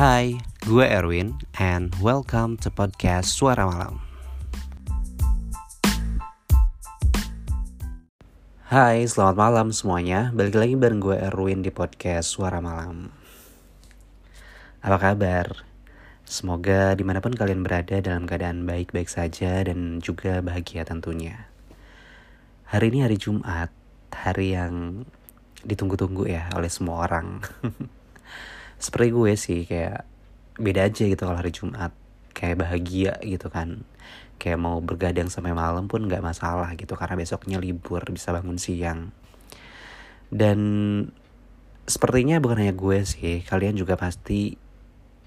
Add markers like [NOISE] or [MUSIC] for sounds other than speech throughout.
Hai, gue Erwin and welcome to podcast Suara Malam. Hai, selamat malam semuanya. Balik lagi bareng gue Erwin di podcast Suara Malam. Apa kabar? Semoga di mana pun kalian berada dalam keadaan baik-baik saja dan juga bahagia tentunya. Hari ini hari Jumat, hari yang ditunggu-tunggu ya oleh semua orang. [LAUGHS] Seperti gue sih kayak beda aja gitu kalau hari Jumat. Kayak bahagia gitu kan. Kayak mau bergadang sampai malam pun gak masalah gitu karena besoknya libur bisa bangun siang. Dan sepertinya bukan hanya gue sih, kalian juga pasti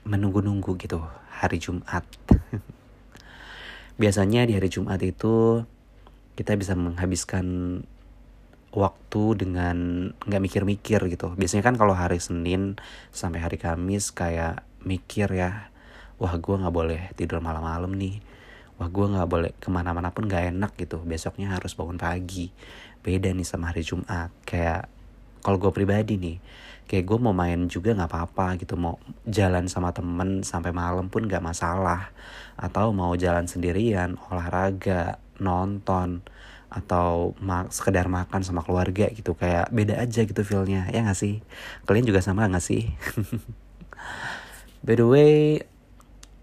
menunggu-nunggu gitu hari Jumat. [LAUGHS] Biasanya di hari Jumat itu kita bisa menghabiskan waktu dengan nggak mikir-mikir gitu. Biasanya kan kalau hari Senin sampai hari Kamis kayak mikir ya, wah gue nggak boleh tidur malam-malam nih. Wah gue nggak boleh ke mana-mana pun nggak enak gitu. Besoknya harus bangun pagi. Beda nih sama hari Jumat. Kayak kalau gue pribadi nih, kayak gue mau main juga nggak apa-apa gitu. Mau jalan sama temen sampai malam pun nggak masalah. Atau mau jalan sendirian, olahraga, nonton atau mak sekedar makan sama keluarga gitu kayak beda aja gitu feelnya ya gak sih? Kalian juga sama gak sih? [LAUGHS] By the way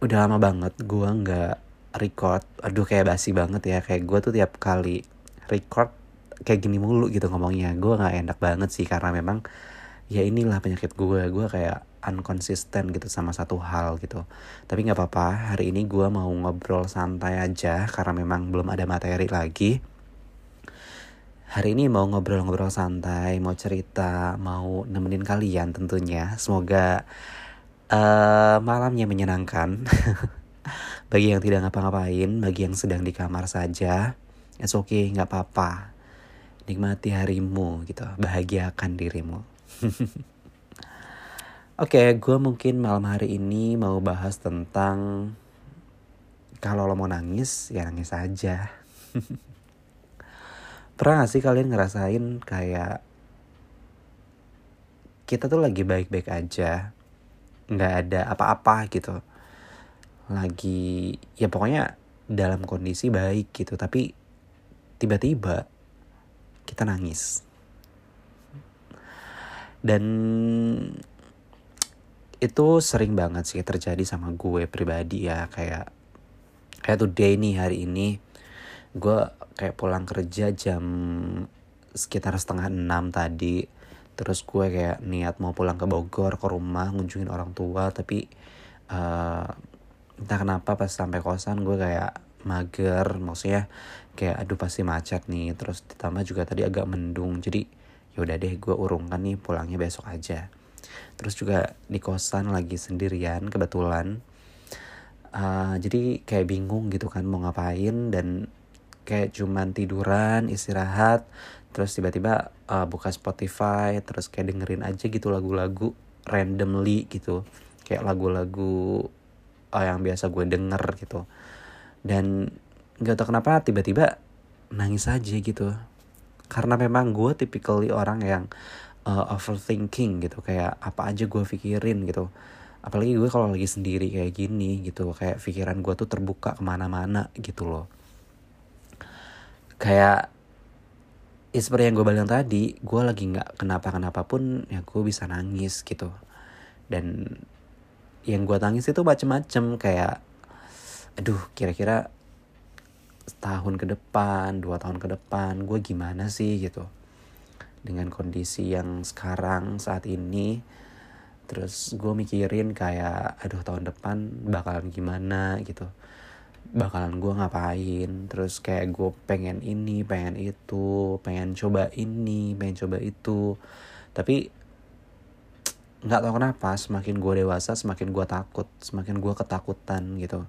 udah lama banget gue nggak record. Aduh kayak basi banget ya. Kayak gue tuh tiap kali record kayak gini mulu gitu ngomongnya. Gue nggak enak banget sih karena memang ya inilah penyakit gue gue kayak unconsistent gitu sama satu hal gitu. Tapi nggak apa-apa hari ini gue mau ngobrol santai aja karena memang belum ada materi lagi Hari ini mau ngobrol-ngobrol santai, mau cerita, mau nemenin kalian tentunya. Semoga uh, malamnya menyenangkan. [LAUGHS] bagi yang tidak ngapa-ngapain, bagi yang sedang di kamar saja, it's okay, nggak apa-apa. Nikmati harimu gitu, bahagiakan dirimu. [LAUGHS] Oke, okay, gue mungkin malam hari ini mau bahas tentang kalau lo mau nangis, ya nangis aja. [LAUGHS] Pernah gak sih kalian ngerasain kayak kita tuh lagi baik-baik aja, nggak ada apa-apa gitu, lagi ya pokoknya dalam kondisi baik gitu, tapi tiba-tiba kita nangis. Dan itu sering banget sih terjadi sama gue pribadi ya kayak kayak today nih hari ini gue kayak pulang kerja jam sekitar setengah enam tadi. Terus gue kayak niat mau pulang ke Bogor ke rumah ngunjungin orang tua. Tapi uh, entah kenapa pas sampai kosan gue kayak mager. Maksudnya kayak aduh pasti macet nih. Terus ditambah juga tadi agak mendung. Jadi yaudah deh gue urungkan nih pulangnya besok aja. Terus juga di kosan lagi sendirian kebetulan. Uh, jadi kayak bingung gitu kan mau ngapain dan kayak cuman tiduran istirahat terus tiba-tiba uh, buka Spotify terus kayak dengerin aja gitu lagu-lagu randomly gitu. Kayak lagu-lagu uh, yang biasa gue denger gitu. Dan nggak tau kenapa tiba-tiba nangis aja gitu. Karena memang gue typically orang yang uh, overthinking gitu. Kayak apa aja gue pikirin gitu. Apalagi gue kalau lagi sendiri kayak gini gitu kayak pikiran gue tuh terbuka ke mana-mana gitu loh kayak ya seperti yang gue bilang tadi gue lagi nggak kenapa kenapa pun ya gue bisa nangis gitu. Dan yang gue tangis itu macem-macem kayak aduh kira-kira setahun ke depan dua tahun ke depan gue gimana sih gitu. Dengan kondisi yang sekarang saat ini terus gue mikirin kayak aduh tahun depan bakalan gimana gitu bakalan gue ngapain? Terus kayak gue pengen ini pengen itu pengen coba ini pengen coba itu. Tapi nggak tahu kenapa semakin gue dewasa semakin gue takut semakin gue ketakutan gitu.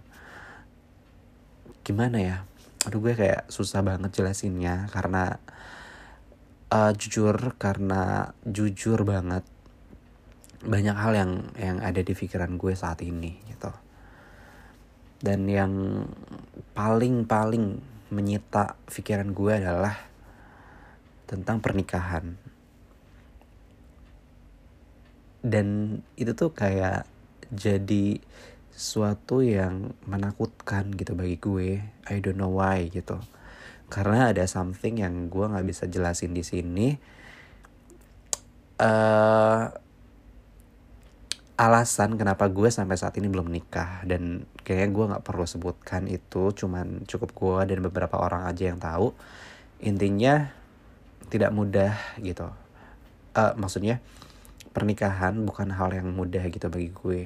Gimana ya? Aduh gue kayak susah banget jelasinnya karena uh, jujur karena jujur banget banyak hal yang yang ada di pikiran gue saat ini gitu dan yang paling-paling menyita pikiran gue adalah tentang pernikahan. Dan itu tuh kayak jadi suatu yang menakutkan gitu bagi gue. I don't know why gitu. Karena ada something yang gue nggak bisa jelasin di sini. Uh, alasan kenapa gue sampai saat ini belum nikah. Dan kayaknya gue nggak perlu sebutkan itu cuman cukup gue dan beberapa orang aja yang tahu. Intinya tidak mudah gitu. Uh, maksudnya pernikahan bukan hal yang mudah gitu bagi gue.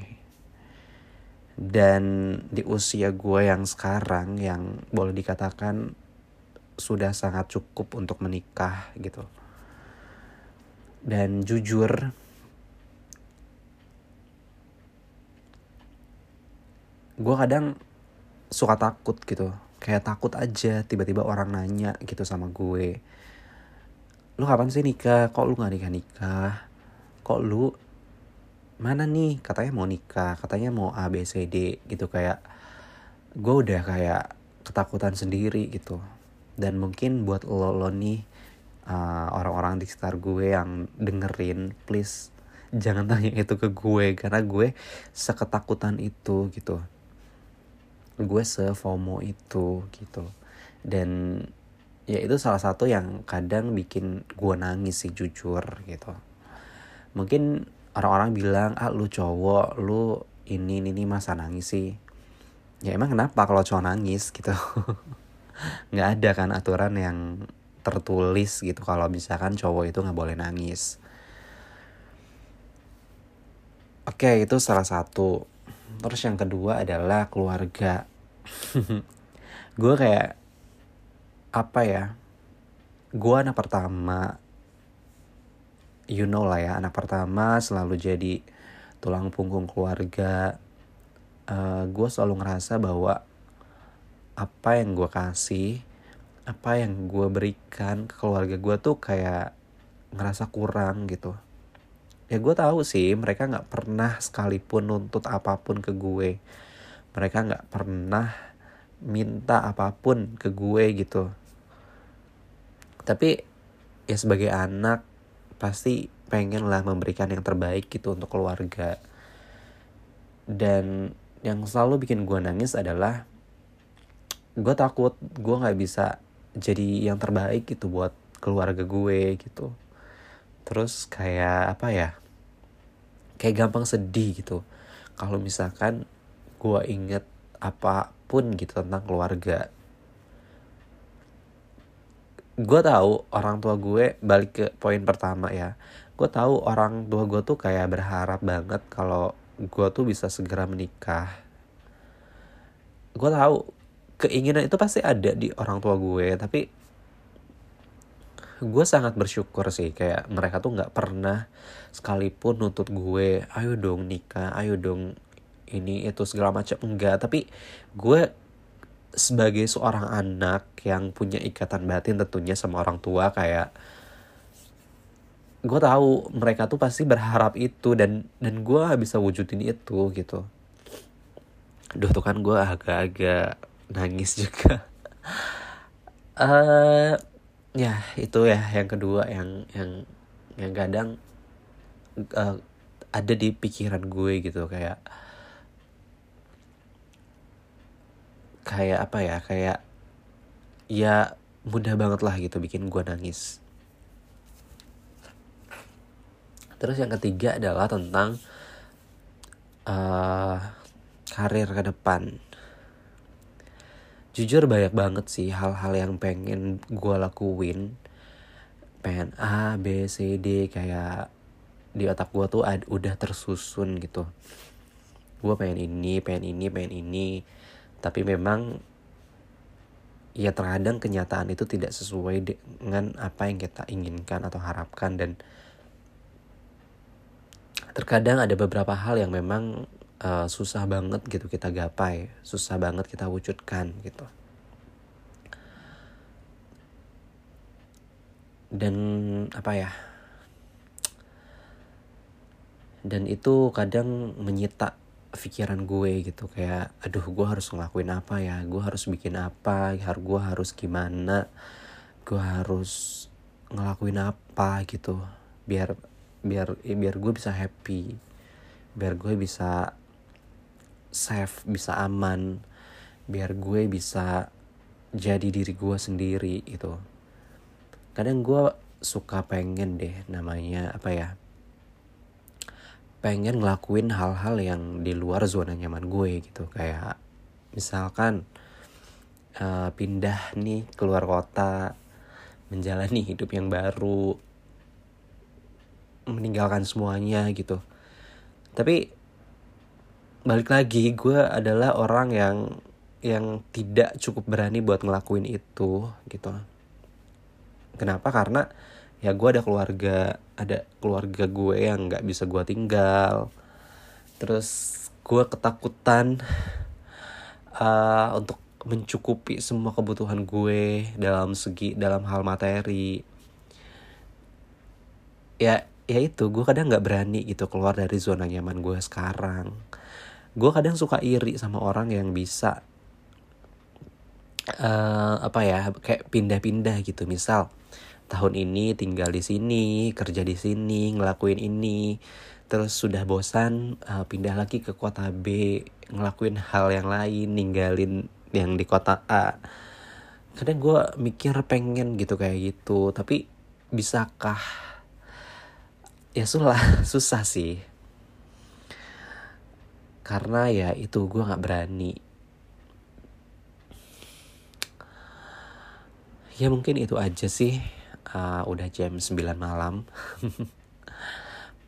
Dan di usia gue yang sekarang yang boleh dikatakan sudah sangat cukup untuk menikah gitu. Dan jujur gue kadang suka takut gitu. Kayak takut aja tiba-tiba orang nanya gitu sama gue. Lu kapan sih nikah? Kok lu gak nikah nikah kok lu mana nih? Katanya mau nikah katanya mau A B C D gitu. Kayak gue udah kayak ketakutan sendiri gitu. Dan mungkin buat lo lo nih uh, orang-orang di sekitar gue yang dengerin please jangan tanya itu ke gue. Karena gue seketakutan itu gitu gue sefomo itu gitu. Dan ya itu salah satu yang kadang bikin gue nangis sih jujur gitu. Mungkin orang-orang bilang ah lu cowok lu ini ini, ini masa nangis sih? Ya emang kenapa kalau cowok nangis gitu? [LAUGHS] Nggak ada kan aturan yang tertulis gitu kalau misalkan cowok itu nggak boleh nangis. Oke itu salah satu terus yang kedua adalah keluarga. [LAUGHS] Gue kayak apa ya gue anak pertama you know lah ya anak pertama selalu jadi tulang punggung keluarga. Uh, gue selalu ngerasa bahwa apa yang gue kasih apa yang gue berikan ke keluarga gue tuh kayak ngerasa kurang gitu ya gue tahu sih mereka nggak pernah sekalipun nuntut apa pun ke gue. Mereka nggak pernah minta apa pun ke gue gitu. Tapi ya sebagai anak pasti pengen lah memberikan yang terbaik gitu untuk keluarga. Dan yang selalu bikin gue nangis adalah gue takut gue nggak bisa jadi yang terbaik gitu buat keluarga gue gitu terus kayak apa ya kayak gampang sedih gitu. Kalau misalkan gue inget apa pun gitu tentang keluarga. Gue tahu orang tua gue balik ke poin pertama ya. Gue tahu orang tua gue tuh kayak berharap banget kalau gue tuh bisa segera menikah. Gue tahu keinginan itu pasti ada di orang tua gue tapi gue sangat bersyukur sih kayak mereka tuh nggak pernah sekalipun nuntut gue ayo dong nikah ayo dong ini itu segala macam. Enggak tapi gue sebagai seorang anak yang punya ikatan batin tentunya sama orang tua kayak gue tahu mereka tuh pasti berharap itu dan dan gue bisa wujudin itu gitu. Duh tuh kan gue agak-agak nangis [LAUGHS] juga. Uh, ya itu ya yang kedua yang yang yang kadang uh, ada di pikiran gue gitu kayak kayak apa ya kayak ya mudah banget lah gitu bikin gue nangis. Terus yang ketiga adalah tentang uh, karir ke depan jujur banyak banget sih hal-hal yang pengen gue lakuin. Pengen A B C D kayak di otak gue tuh ad, udah tersusun gitu. Gue pengen ini pengen ini pengen ini. Tapi memang ya terkadang kenyataan itu tidak sesuai dengan apa yang kita inginkan atau harapkan. Dan terkadang ada beberapa hal yang memang uh, susah banget gitu kita gapai, susah banget kita wujudkan gitu. Dan apa ya? Dan itu kadang menyita pikiran gue gitu kayak aduh gue harus ngelakuin apa ya? Gue harus bikin apa? Harus gue harus gimana? Gue harus ngelakuin apa? gitu. Biar biar biar gue bisa happy biar gue bisa safe bisa aman biar gue bisa jadi diri gue sendiri itu kadang gue suka pengen deh namanya apa ya pengen ngelakuin hal-hal yang di luar zona nyaman gue gitu. Kayak misalkan uh, pindah nih keluar kota menjalani hidup yang baru meninggalkan semuanya gitu. Tapi balik lagi gue adalah orang yang yang tidak cukup berani buat ngelakuin itu gitu. Kenapa? Karena ya gue ada keluarga ada keluarga gue yang nggak bisa gue tinggal. Terus gue ketakutan uh, untuk mencukupi semua kebutuhan gue dalam segi dalam hal materi. Ya ya itu gue kadang nggak berani gitu keluar dari zona nyaman gue sekarang gue kadang suka iri sama orang yang bisa uh, apa ya kayak pindah-pindah gitu. Misal tahun ini tinggal di sini kerja di sini ngelakuin ini terus sudah bosan uh, pindah lagi ke kota B ngelakuin hal yang lain ninggalin yang di kota A. Kadang gue mikir pengen gitu kayak gitu tapi bisakah? Ya susah [LAUGHS] susah sih karena ya itu gue nggak berani. Ya mungkin itu aja sih. Uh, udah jam 9 malam.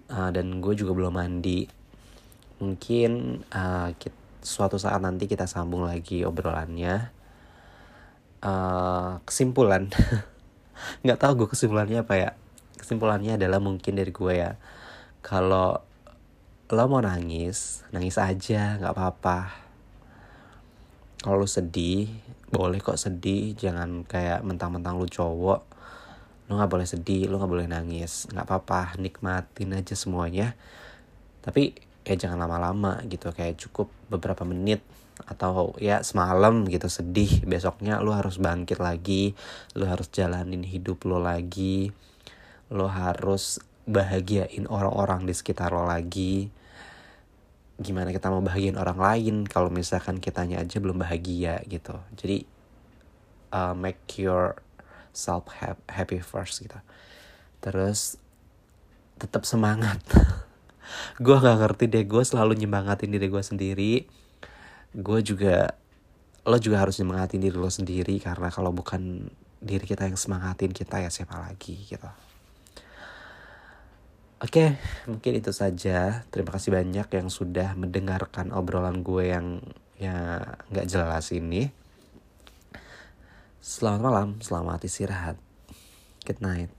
Uh, [LAUGHS] dan gue juga belum mandi. Mungkin uh, kita suatu saat nanti kita sambung lagi obrolannya. Uh, kesimpulan. [LAUGHS] Nggak tahu gue kesimpulannya apa ya. Kesimpulannya adalah mungkin dari gue ya. Kalau lo mau nangis nangis aja nggak apa-apa. Kalau lo sedih boleh kok sedih. Jangan kayak mentang-mentang lu cowok. Lo nggak boleh sedih lo nggak boleh nangis. Nggak apa-apa nikmatin aja semuanya. Tapi ya jangan lama-lama gitu. Kayak cukup beberapa menit atau ya semalam gitu sedih. Besoknya lo harus bangkit lagi. Lo harus jalanin hidup lo lagi. Lo harus bahagiain orang-orang di sekitar lo lagi. Gimana kita mau bahagiain orang lain kalau misalkan kitanya aja belum bahagia gitu. Jadi uh, make your self happy first gitu. Terus tetap semangat. [LAUGHS] Gue nggak ngerti deh gue selalu nyemangatin diri gue sendiri. Gue juga lo juga harus nyemangatin diri lo sendiri karena kalau bukan diri kita yang semangatin kita ya siapa lagi gitu Oke, mungkin itu saja. Terima kasih banyak yang sudah mendengarkan obrolan gue yang ya nggak jelas ini. Selamat malam, selamat istirahat. Good night.